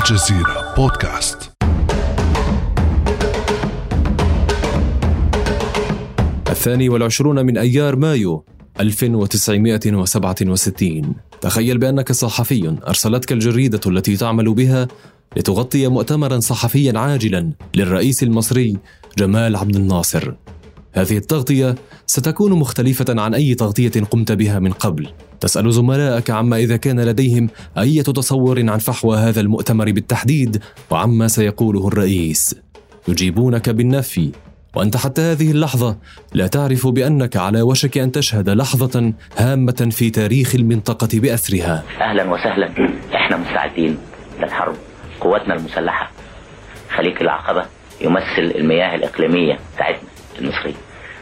الجزيرة بودكاست. الثاني والعشرون من أيار مايو 1967 تخيل بأنك صحفي أرسلتك الجريدة التي تعمل بها لتغطي مؤتمرا صحفيا عاجلا للرئيس المصري جمال عبد الناصر. هذه التغطية ستكون مختلفة عن أي تغطية قمت بها من قبل. تسأل زملائك عما إذا كان لديهم أي تصور عن فحوى هذا المؤتمر بالتحديد وعما سيقوله الرئيس. يجيبونك بالنفي وأنت حتى هذه اللحظة لا تعرف بأنك على وشك أن تشهد لحظة هامة في تاريخ المنطقة بأسرها أهلا وسهلا. إحنا مستعدين للحرب. قواتنا المسلحة. خليج العقبة يمثل المياه الإقليمية بتاعتنا. المصرية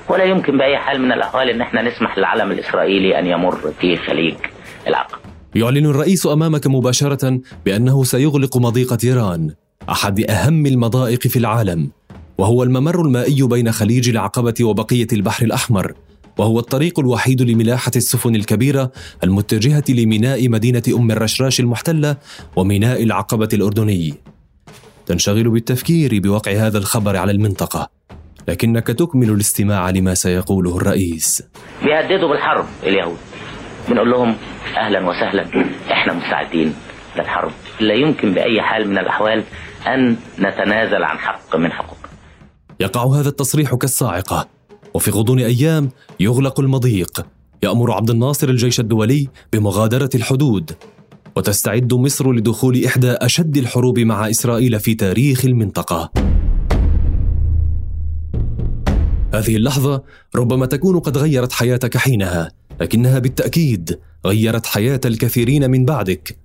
ولا يمكن بأي حال من الأحوال أن إحنا نسمح للعلم الإسرائيلي أن يمر في خليج العقبة يعلن الرئيس أمامك مباشرة بأنه سيغلق مضيق تيران أحد أهم المضائق في العالم وهو الممر المائي بين خليج العقبة وبقية البحر الأحمر وهو الطريق الوحيد لملاحة السفن الكبيرة المتجهة لميناء مدينة أم الرشراش المحتلة وميناء العقبة الأردني. تنشغل بالتفكير بوقع هذا الخبر على المنطقة، لكنك تكمل الاستماع لما سيقوله الرئيس. بيهددوا بالحرب اليهود. بنقول لهم أهلا وسهلا إحنا مستعدين للحرب. لا يمكن بأي حال من الأحوال أن نتنازل عن حق من حقوقنا. يقع هذا التصريح كالصاعقة وفي غضون أيام يغلق المضيق يأمر عبد الناصر الجيش الدولي بمغادرة الحدود وتستعد مصر لدخول إحدى أشد الحروب مع إسرائيل في تاريخ المنطقة هذه اللحظة ربما تكون قد غيرت حياتك حينها لكنها بالتأكيد غيرت حياة الكثيرين من بعدك.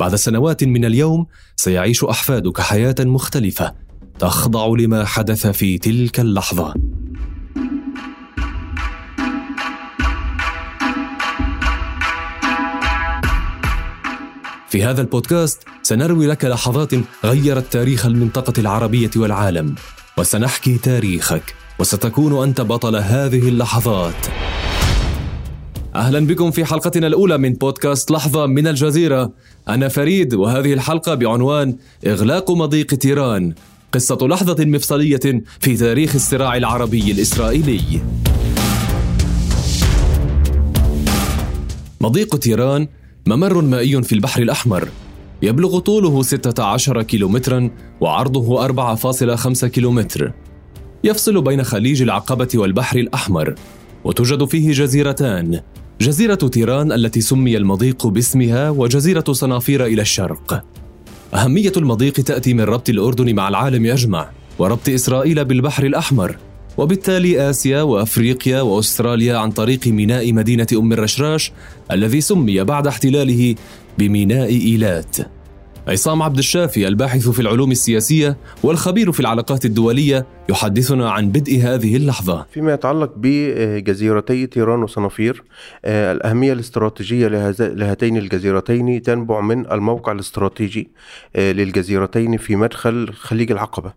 بعد سنوات من اليوم سيعيش أحفادك حياة مختلفة تخضع لما حدث في تلك اللحظة. في هذا البودكاست سنروي لك لحظات غيرت تاريخ المنطقة العربية والعالم وسنحكي تاريخك. وستكون أنت بطل هذه اللحظات. أهلا بكم في حلقتنا الأولى من بودكاست لحظة من الجزيرة. أنا فريد وهذه الحلقة بعنوان إغلاق مضيق تيران قصة لحظة مفصلية في تاريخ الصراع العربي الإسرائيلي. مضيق تيران ممر مائي في البحر الأحمر. يبلغ طوله 16 كيلومترا وعرضه 4.5 كيلومتر. يفصل بين خليج العقبة والبحر الأحمر وتوجد فيه جزيرتان. جزيرة تيران التي سمي المضيق باسمها وجزيرة صنافير إلى الشرق. أهمية المضيق تأتي من ربط الأردن مع العالم أجمع وربط إسرائيل بالبحر الأحمر. وبالتالي آسيا وأفريقيا وأستراليا عن طريق ميناء مدينة أم الرشراش الذي سمي بعد احتلاله بميناء إيلات. عصام عبد الشافي الباحث في العلوم السياسية والخبير في العلاقات الدولية يحدثنا عن بدء هذه اللحظة. فيما يتعلق بجزيرتي تيران وصنافير آه، الأهمية الاستراتيجية لهاتين الجزيرتين تنبع من الموقع الاستراتيجي آه، للجزيرتين في مدخل خليج العقبة.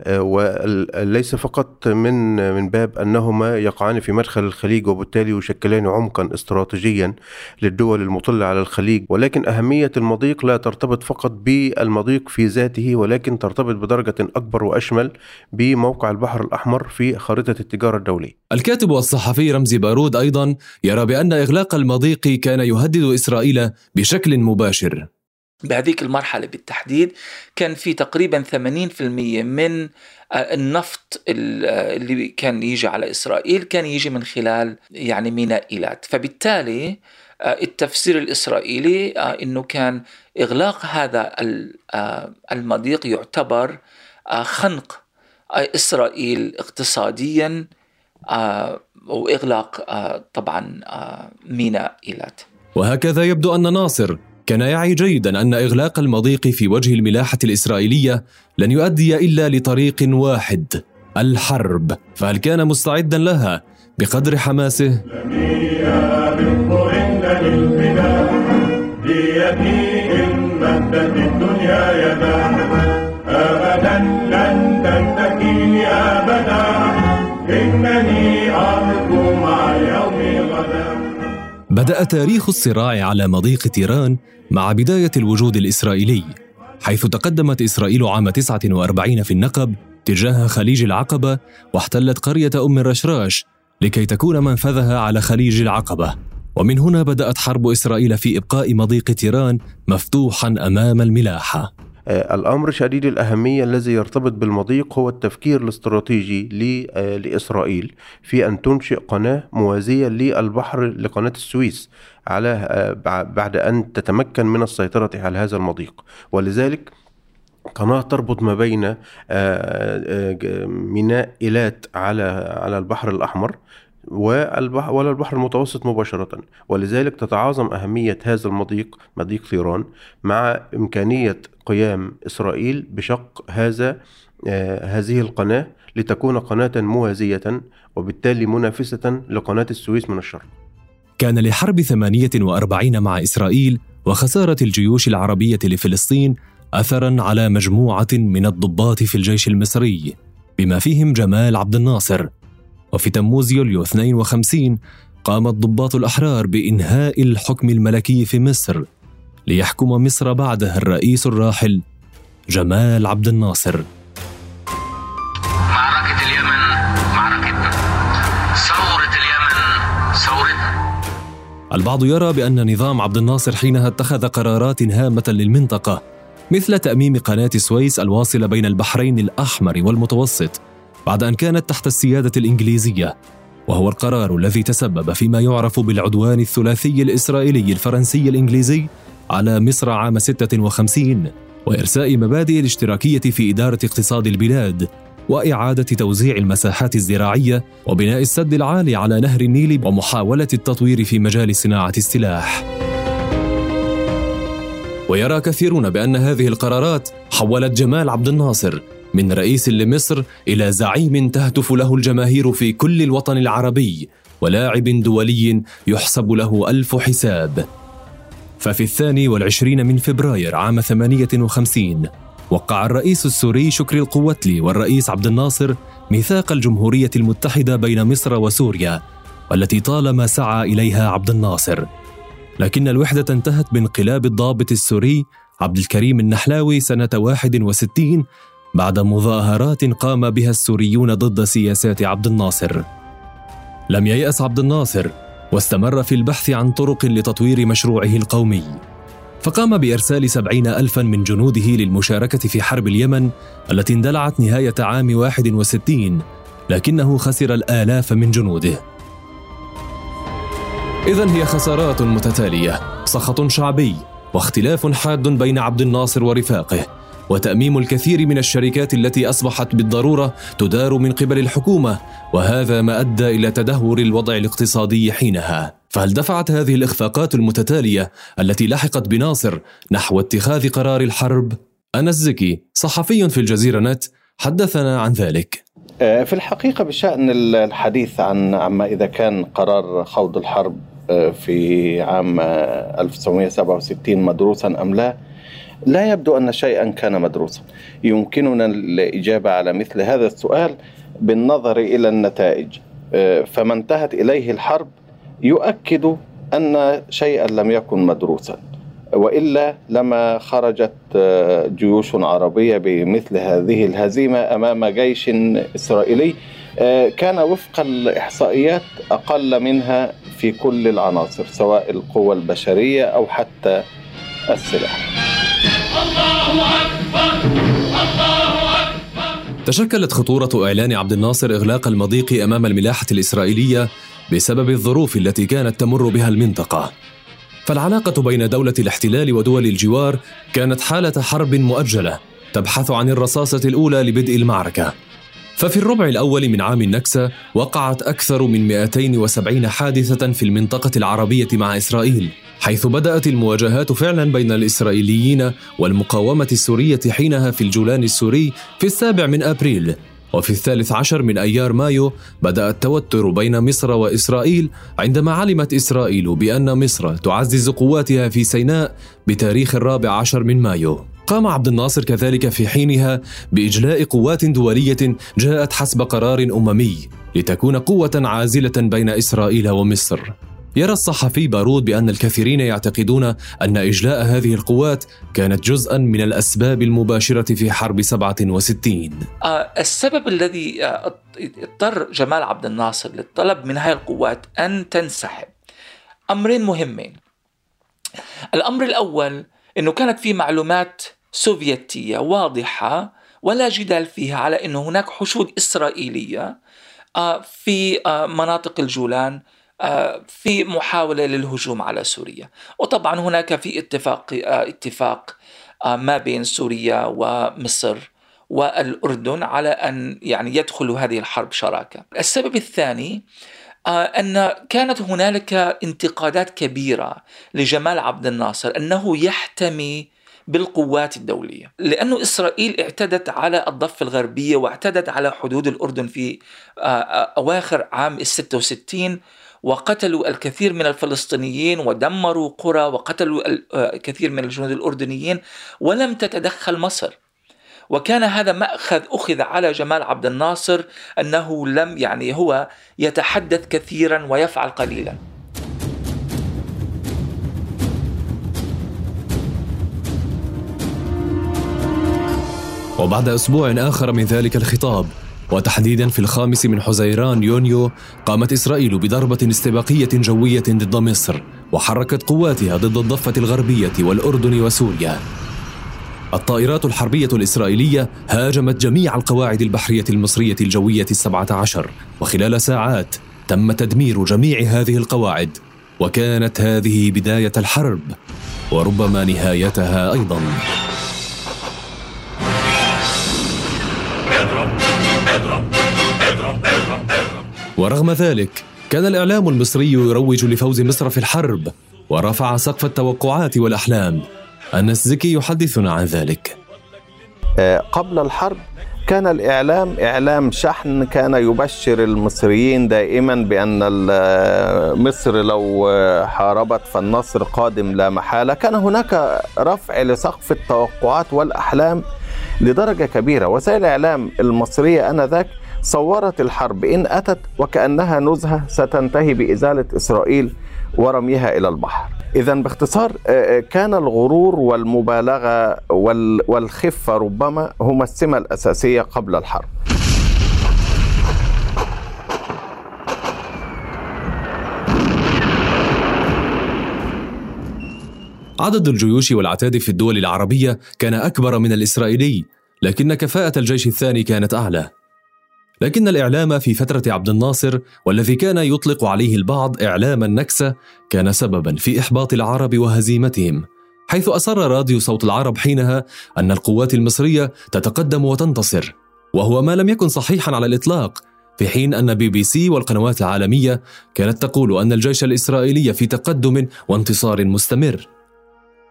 آه، وليس فقط من من باب أنهما يقعان في مدخل الخليج وبالتالي يشكلان عمقا استراتيجيا للدول المطلة على الخليج. ولكن أهمية المضيق لا ترتبط فقط بالمضيق في ذاته ولكن ترتبط بدرجة أكبر وأشمل بموقع البحر الأحمر في خريطة التجارة الدولية. الكاتب والصحفي رمزي بارود أيضا يرى بأن إغلاق المضيق كان يهدد إسرائيل بشكل مباشر. بهذيك المرحلة بالتحديد كان في تقريبا 80% من آه، النفط آه، اللي كان يجي على إسرائيل كان يجي من خلال يعني ميناء إيلات فبالتالي آه، التفسير الإسرائيلي أنه كان إغلاق هذا المضيق يعتبر خنق إسرائيل اقتصاديا وإغلاق طبعا ميناء إيلات. وهكذا يبدو أن ناصر كان يعي جيدا أن إغلاق المضيق في وجه الملاحة الإسرائيلية لن يؤدي إلا لطريق واحد الحرب. فهل كان مستعدا لها بقدر حماسه؟ الدنيا أبدا لن بدأ تاريخ الصراع على مضيق تيران مع بداية الوجود الإسرائيلي حيث تقدمت إسرائيل عام 49 في النقب تجاه خليج العقبة واحتلت قرية أم الرشراش لكي تكون منفذها على خليج العقبة. ومن هنا بدأت حرب إسرائيل في إبقاء مضيق تيران مفتوحا أمام الملاحة. الأمر شديد الأهمية الذي يرتبط بالمضيق هو التفكير الاستراتيجي آه، لإسرائيل في أن تنشئ قناة موازية للبحر لقناة السويس على آه، بعد أن تتمكن من السيطرة على هذا المضيق. ولذلك قناة تربط ما بين ميناء إيلات على على البحر الأحمر والبحر ولا البحر المتوسط مباشرة. ولذلك تتعاظم أهمية هذا المضيق مضيق ثيران مع إمكانية قيام إسرائيل بشق هذا آه هذه القناة لتكون قناة موازية وبالتالي منافسة لقناة السويس من الشرق كان لحرب 48 مع إسرائيل وخسارة الجيوش العربية لفلسطين أثرا على مجموعة من الضباط في الجيش المصري بما فيهم جمال عبد الناصر. وفي تموز يوليو 52 قام الضباط الأحرار بإنهاء الحكم الملكي في مصر ليحكم مصر بعدها الرئيس الراحل جمال عبد الناصر. معركة اليمن معركتنا ثورة اليمن ثورتنا البعض يرى بأن نظام عبد الناصر حينها اتخذ قرارات هامة للمنطقة مثل تأميم قناة السويس الواصلة بين البحرين الأحمر والمتوسط. بعد أن كانت تحت السيادة الإنجليزية وهو القرار الذي تسبب فيما يعرف بالعدوان الثلاثي الإسرائيلي الفرنسي الإنجليزي على مصر عام 56 وإرساء مبادئ الاشتراكية في إدارة اقتصاد البلاد وإعادة توزيع المساحات الزراعية وبناء السد العالي على نهر النيل ومحاولة التطوير في مجال صناعة السلاح. ويرى كثيرون بأن هذه القرارات حولت جمال عبد الناصر من رئيس لمصر إلى زعيم تهتف له الجماهير في كل الوطن العربي ولاعب دولي يحسب له ألف حساب. ففي الثاني والعشرين من فبراير عام ثمانية وخمسين وقع الرئيس السوري شكري القوتلي والرئيس عبد الناصر ميثاق الجمهورية المتحدة بين مصر وسوريا والتي طالما سعى إليها عبد الناصر. لكن الوحدة انتهت بانقلاب الضابط السوري عبد الكريم النحلاوي سنة 61 بعد مظاهرات قام بها السوريون ضد سياسات عبد الناصر. لم ييأس عبد الناصر واستمر في البحث عن طرق لتطوير مشروعه القومي. فقام بإرسال سبعين ألفا من جنوده للمشاركة في حرب اليمن التي اندلعت نهاية عام 61 لكنه خسر الآلاف من جنوده. إذا هي خسارات متتالية سخط شعبي واختلاف حاد بين عبد الناصر ورفاقه. وتأميم الكثير من الشركات التي أصبحت بالضرورة تدار من قبل الحكومة وهذا ما أدى إلى تدهور الوضع الاقتصادي حينها فهل دفعت هذه الإخفاقات المتتالية التي لحقت بناصر نحو اتخاذ قرار الحرب؟ أنا الزكي صحفي في الجزيرة نت حدثنا عن ذلك آه، في الحقيقة بشأن الحديث عن عما إذا كان قرار خوض الحرب آه، في عام 1967 مدروسا أم لا لا يبدو أن شيئا كان مدروسا. يمكننا الإجابة على مثل هذا السؤال بالنظر إلى النتائج. آه، فما انتهت إليه الحرب يؤكد أن شيئا لم يكن مدروسا وإلا لما خرجت آه، جيوش عربية بمثل هذه الهزيمة أمام جيش إسرائيلي. آه، كان وفق الإحصائيات أقل منها في كل العناصر سواء القوى البشرية أو حتى السلاح. تشكلت خطورة إعلان عبد الناصر إغلاق المضيق أمام الملاحة الإسرائيلية بسبب الظروف التي كانت تمر بها المنطقة. فالعلاقة بين دولة الاحتلال ودول الجوار كانت حالة حرب مؤجلة تبحث عن الرصاصة الأولى لبدء المعركة. ففي الربع الأول من عام النكسة وقعت أكثر من 270 حادثة في المنطقة العربية مع إسرائيل. حيث بدأت المواجهات فعلا بين الإسرائيليين والمقاومة السورية حينها في الجولان السوري في السابع من أبريل وفي الثالث عشر من أيار مايو بدأ التوتر بين مصر وإسرائيل عندما علمت إسرائيل بأن مصر تعزز قواتها في سيناء بتاريخ الرابع عشر من مايو. قام عبد الناصر كذلك في حينها بإجلاء قوات دولية جاءت حسب قرار أممي لتكون قوة عازلة بين إسرائيل ومصر. يرى الصحفي بارود بأن الكثيرين يعتقدون أن إجلاء هذه القوات كانت جزءا من الأسباب المباشرة في حرب 67 آه السبب الذي آه، اضطر جمال عبد الناصر للطلب من هذه القوات أن تنسحب. أمرين مهمين. الأمر الأول أنه كانت في معلومات سوفيتية واضحة ولا جدال فيها على أن هناك حشود إسرائيلية آه، في مناطق الجولان في محاولة للهجوم على سوريا. وطبعا هناك في اتفاق اتفاق ما بين سوريا ومصر والأردن على أن يعني يدخلوا هذه الحرب شراكة. السبب الثاني أن كانت هنالك انتقادات كبيرة لجمال عبد الناصر أنه يحتمي بالقوات الدولية. لأن إسرائيل اعتدت على الضفة الغربية واعتدت على حدود الأردن في آه، آه، أواخر عام الستة وستين وقتلوا الكثير من الفلسطينيين ودمروا قرى وقتلوا الكثير آه، من الجنود الأردنيين ولم تتدخل مصر. وكان هذا مأخذ أخذ على جمال عبد الناصر أنه لم يعني هو يتحدث كثيرا ويفعل قليلا. وبعد أسبوع آخر من ذلك الخطاب وتحديدا في الخامس من حزيران يونيو قامت إسرائيل بضربة استباقية جوية ضد مصر وحركت قواتها ضد الضفة الغربية والأردن وسوريا. الطائرات الحربية الإسرائيلية هاجمت جميع القواعد البحرية المصرية الجوية السبعة عشر وخلال ساعات تم تدمير جميع هذه القواعد وكانت هذه بداية الحرب وربما نهايتها أيضاً. ورغم ذلك كان الإعلام المصري يروج لفوز مصر في الحرب ورفع سقف التوقعات والأحلام. أنس زكي يحدثنا عن ذلك. آه، قبل الحرب كان الإعلام إعلام شحن كان يبشر المصريين دائما بأن مصر لو حاربت فالنصر قادم لا محالة. كان هناك رفع لسقف التوقعات والأحلام لدرجة كبيرة. وسائل الإعلام المصرية آنذاك صورت الحرب إن أتت وكأنها نزهة ستنتهي بإزالة إسرائيل ورميها إلى البحر. إذا باختصار آه، آه، كان الغرور والمبالغة والخفة ربما هما السمة الأساسية قبل الحرب. عدد الجيوش والعتاد في الدول العربية كان أكبر من الإسرائيلي لكن كفاءة الجيش الثاني كانت أعلى. لكن الإعلام في فترة عبد الناصر والذي كان يطلق عليه البعض إعلام النكسة كان سببا في إحباط العرب وهزيمتهم حيث أصر راديو صوت العرب حينها أن القوات المصرية تتقدم وتنتصر وهو ما لم يكن صحيحا على الإطلاق في حين أن بي بي سي والقنوات العالمية كانت تقول أن الجيش الإسرائيلي في تقدم وانتصار مستمر.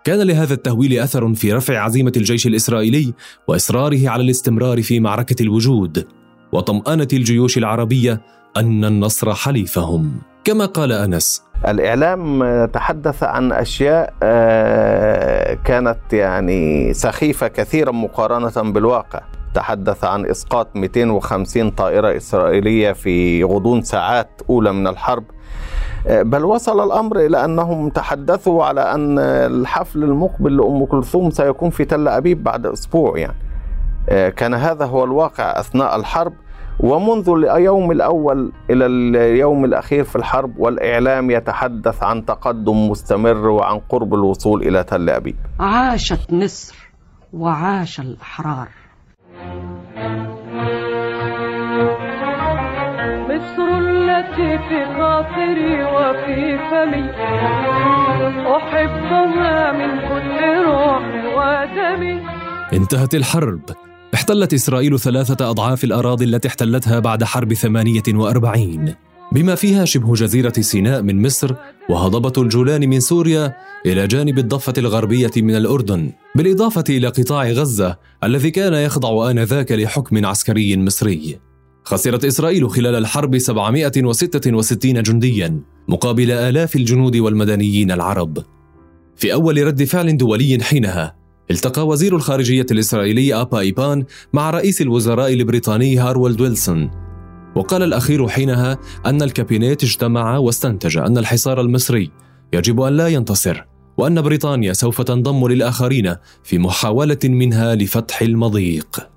كان لهذا التهويل أثر في رفع عزيمة الجيش الإسرائيلي وإصراره على الاستمرار في معركة الوجود. وطمأنة الجيوش العربية أن النصر حليفهم. كما قال أنس الإعلام تحدث عن أشياء آه، كانت يعني سخيفة كثيرا مقارنة بالواقع. تحدث عن إسقاط 250 طائرة إسرائيلية في غضون ساعات أولى من الحرب. آه، بل وصل الأمر إلى أنهم تحدثوا على أن الحفل المقبل لأم كلثوم سيكون في تل أبيب بعد أسبوع يعني. كان هذا هو الواقع أثناء الحرب ومنذ اليوم الأول إلى اليوم الأخير في الحرب والإعلام يتحدث عن تقدم مستمر وعن قرب الوصول إلى تل أبيب. عاشت مصر وعاش الأحرار. مصر التي في خاطري وفي فمي احبها من كل روحي ودمي انتهت الحرب احتلت إسرائيل ثلاثة أضعاف الأراضي التي احتلتها بعد حرب 48 بما فيها شبه جزيرة سيناء من مصر وهضبة الجولان من سوريا إلى جانب الضفة الغربية من الأردن بالإضافة إلى قطاع غزة الذي كان يخضع آنذاك لحكم عسكري مصري. خسرت إسرائيل خلال الحرب 766 جنديا مقابل آلاف الجنود والمدنيين العرب. في أول رد فعل دولي حينها التقى وزير الخارجية الإسرائيلي أبا إيبان مع رئيس الوزراء البريطاني هارولد ويلسون. وقال الأخير حينها أن الكابينيت اجتمع واستنتج أن الحصار المصري يجب أن لا ينتصر وأن بريطانيا سوف تنضم للآخرين في محاولة منها لفتح المضيق.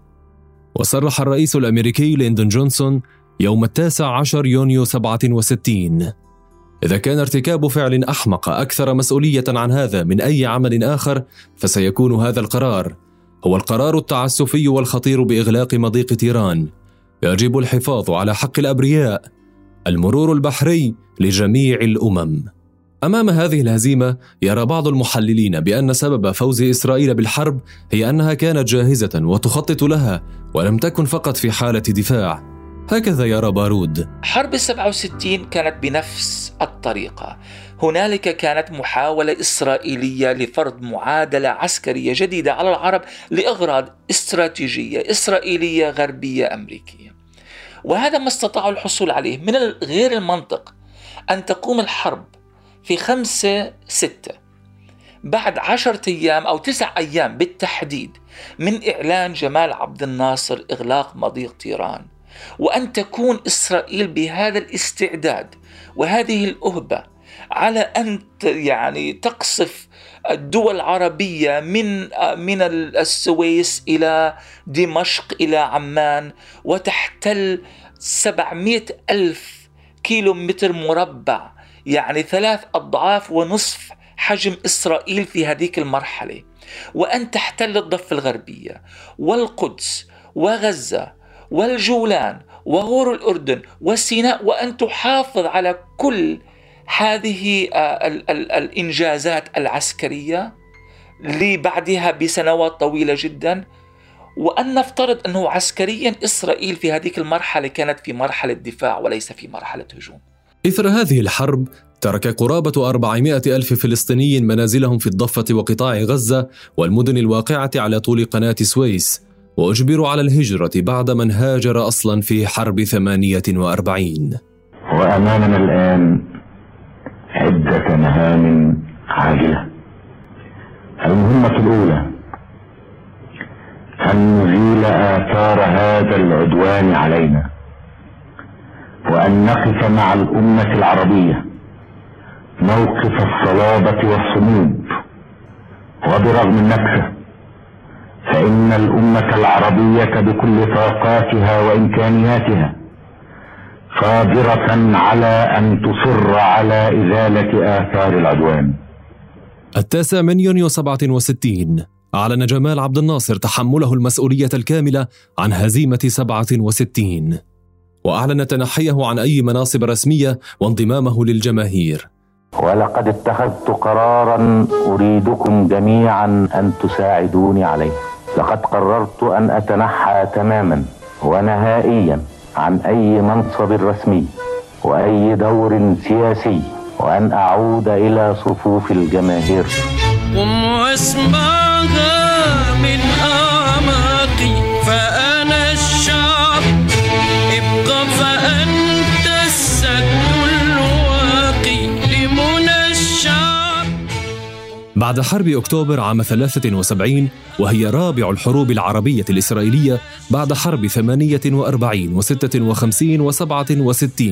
وصرح الرئيس الأمريكي ليندون جونسون يوم التاسع عشر يونيو 67 إذا كان ارتكاب فعل أحمق أكثر مسؤولية عن هذا من أي عمل آخر فسيكون هذا القرار. هو القرار التعسفي والخطير بإغلاق مضيق تيران. يجب الحفاظ على حق الأبرياء. المرور البحري لجميع الأمم. أمام هذه الهزيمة يرى بعض المحللين بأن سبب فوز إسرائيل بالحرب هي أنها كانت جاهزة وتخطط لها ولم تكن فقط في حالة دفاع. هكذا يرى بارود حرب 67 كانت بنفس الطريقة. هنالك كانت محاولة إسرائيلية لفرض معادلة عسكرية جديدة على العرب لأغراض استراتيجية إسرائيلية غربية أمريكية. وهذا ما استطاعوا الحصول عليه من غير المنطق أن تقوم الحرب في خمسة ستة. بعد عشرة أيام أو تسع أيام بالتحديد من إعلان جمال عبد الناصر إغلاق مضيق طيران وأن تكون إسرائيل بهذا الاستعداد وهذه الأهبة على أن يعني تقصف الدول العربية من من السويس إلى دمشق إلى عمان وتحتل 700 ألف كيلو متر مربع يعني ثلاث أضعاف ونصف حجم إسرائيل في هذيك المرحلة. وأن تحتل الضفة الغربية والقدس وغزة والجولان وغور الأردن وسيناء وأن تحافظ على كل هذه آه، الإنجازات العسكرية لبعدها بسنوات طويلة جدا. وأن نفترض أنه عسكريا إسرائيل في هذه المرحلة كانت في مرحلة دفاع وليس في مرحلة هجوم. إثر هذه الحرب ترك قرابة 400 ألف فلسطيني منازلهم في الضفة وقطاع غزة والمدن الواقعة على طول قناة سويس. وأجبروا على الهجرة بعد من هاجر أصلا في حرب 48 وأمامنا الآن عدة مهام عاجلة. المهمة الأولى أن نزيل آثار هذا العدوان علينا وأن نقف مع الأمة العربية موقف الصلابة والصمود وبرغم النكسة فإن الأمة العربية بكل طاقاتها وإمكانياتها قادرة على أن تصر على إزالة آثار العدوان. التاسع من يونيو 67 أعلن جمال عبد الناصر تحمله المسؤولية الكاملة عن هزيمة 67 وأعلن تنحيه عن أي مناصب رسمية وانضمامه للجماهير. ولقد اتخذت قرارا أريدكم جميعا أن تساعدوني عليه. لقد قررت أن أتنحى تماما ونهائيا عن أي منصب رسمي وأي دور سياسي وأن أعود إلى صفوف الجماهير. قم واسمعها من أعماقي بعد حرب أكتوبر عام 73 وهي رابع الحروب العربية الإسرائيلية بعد حرب 48 و56 و67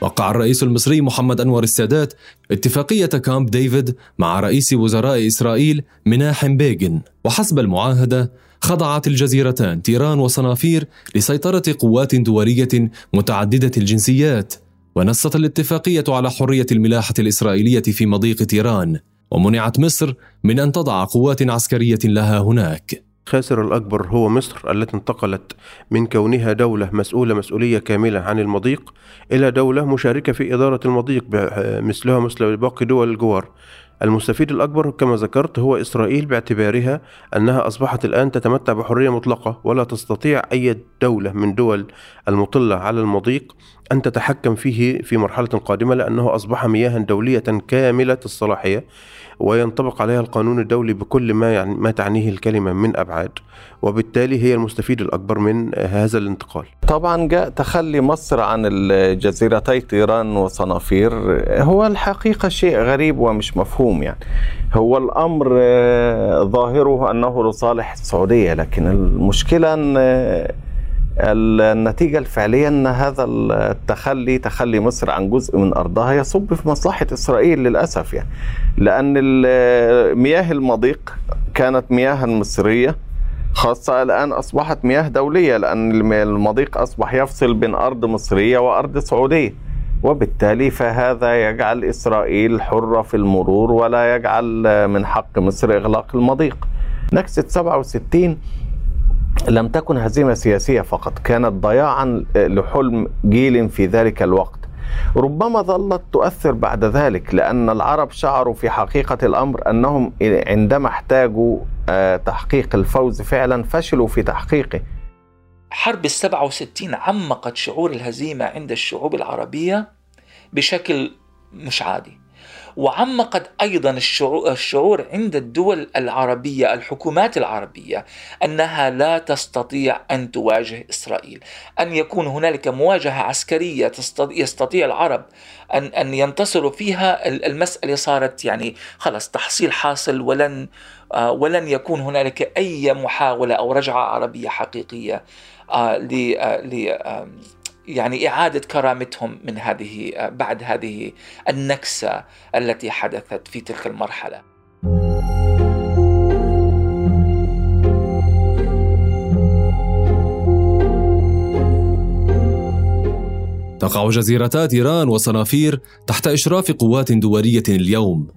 وقع الرئيس المصري محمد أنور السادات اتفاقية كامب ديفيد مع رئيس وزراء إسرائيل مناحم بيغن وحسب المعاهدة خضعت الجزيرتان تيران وصنافير لسيطرة قوات دولية متعددة الجنسيات. ونصت الاتفاقية على حرية الملاحة الإسرائيلية في مضيق تيران. ومنعت مصر من أن تضع قوات عسكرية لها هناك. الخاسر الأكبر هو مصر التي انتقلت من كونها دولة مسؤولة مسؤولية كاملة عن المضيق إلى دولة مشاركة في إدارة المضيق مثلها مثل باقي دول الجوار. المستفيد الأكبر كما ذكرت هو إسرائيل باعتبارها أنها أصبحت الآن تتمتع بحرية مطلقة ولا تستطيع أي دولة من دول المطلة على المضيق أن تتحكم فيه في مرحلة قادمة لأنه أصبح مياها دولية كاملة الصلاحية. وينطبق عليها القانون الدولي بكل ما يعني ما تعنيه الكلمة من أبعاد وبالتالي هي المستفيد الأكبر من هذا الانتقال. طبعا جاء تخلي مصر عن الجزيرتي طيران وصنافير. هو الحقيقة شيء غريب ومش مفهوم يعني. هو الأمر آه، ظاهره أنه لصالح السعودية لكن المشكلة أن آه، النتيجة الفعلية أن هذا التخلي تخلي مصر عن جزء من أرضها يصب في مصلحة إسرائيل للأسف يعني. لأن مياه المضيق كانت مياها مصرية خاصة الآن أصبحت مياه دولية لأن الم- المضيق أصبح يفصل بين أرض مصرية وأرض سعودية. وبالتالي فهذا يجعل إسرائيل حرة في المرور ولا يجعل من حق مصر إغلاق المضيق. نكسة 67 لم تكن هزيمة سياسية فقط كانت ضياعا لحلم جيل في ذلك الوقت. ربما ظلت تؤثر بعد ذلك لأن العرب شعروا في حقيقة الأمر أنهم عندما احتاجوا آه، تحقيق الفوز فعلا فشلوا في تحقيقه. حرب السبعة وستين عمقت شعور الهزيمة عند الشعوب العربية بشكل مش عادي. وعمقت أيضا الشعو- الشعور عند الدول العربية الحكومات العربية أنها لا تستطيع أن تواجه إسرائيل. أن يكون هنالك مواجهة عسكرية يستطيع العرب أن أن ينتصروا فيها. ال- المسألة صارت يعني خلاص تحصيل حاصل ولن آه، ولن يكون هنالك أي محاولة أو رجعة عربية حقيقية آه، آه، يعني إعادة كرامتهم من هذه بعد هذه النكسة التي حدثت في تلك المرحلة. تقع جزيرتا تيران وصنافير تحت إشراف قوات دولية اليوم.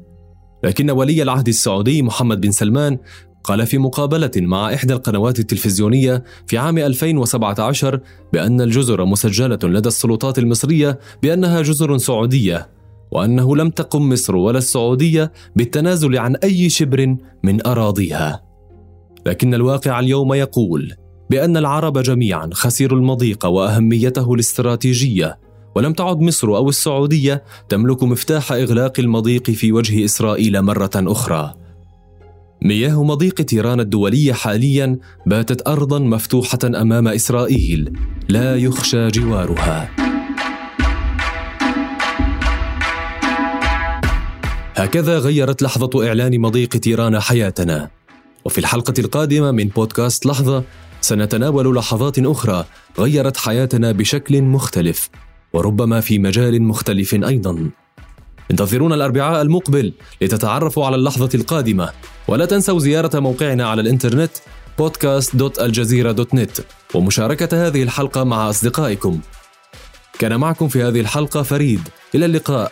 لكن ولي العهد السعودي محمد بن سلمان قال في مقابلة مع إحدى القنوات التلفزيونية في عام 2017 بأن الجزر مسجلة لدى السلطات المصرية بأنها جزر سعودية وأنه لم تقم مصر ولا السعودية بالتنازل عن أي شبر من أراضيها. لكن الواقع اليوم يقول بأن العرب جميعا خسروا المضيق وأهميته الاستراتيجية ولم تعد مصر أو السعودية تملك مفتاح إغلاق المضيق في وجه إسرائيل مرة أخرى. مياه مضيق تيران الدولية حاليا باتت أرضا مفتوحة أمام إسرائيل. لا يخشى جوارها. هكذا غيرت لحظة إعلان مضيق تيران حياتنا. وفي الحلقة القادمة من بودكاست لحظة سنتناول لحظات أخرى غيرت حياتنا بشكل مختلف وربما في مجال مختلف أيضا. انتظرونا الأربعاء المقبل لتتعرفوا على اللحظة القادمة. ولا تنسوا زيارة موقعنا على الإنترنت podcast.aljazeera.net ومشاركة هذه الحلقة مع أصدقائكم. كان معكم في هذه الحلقة فريد. إلى اللقاء.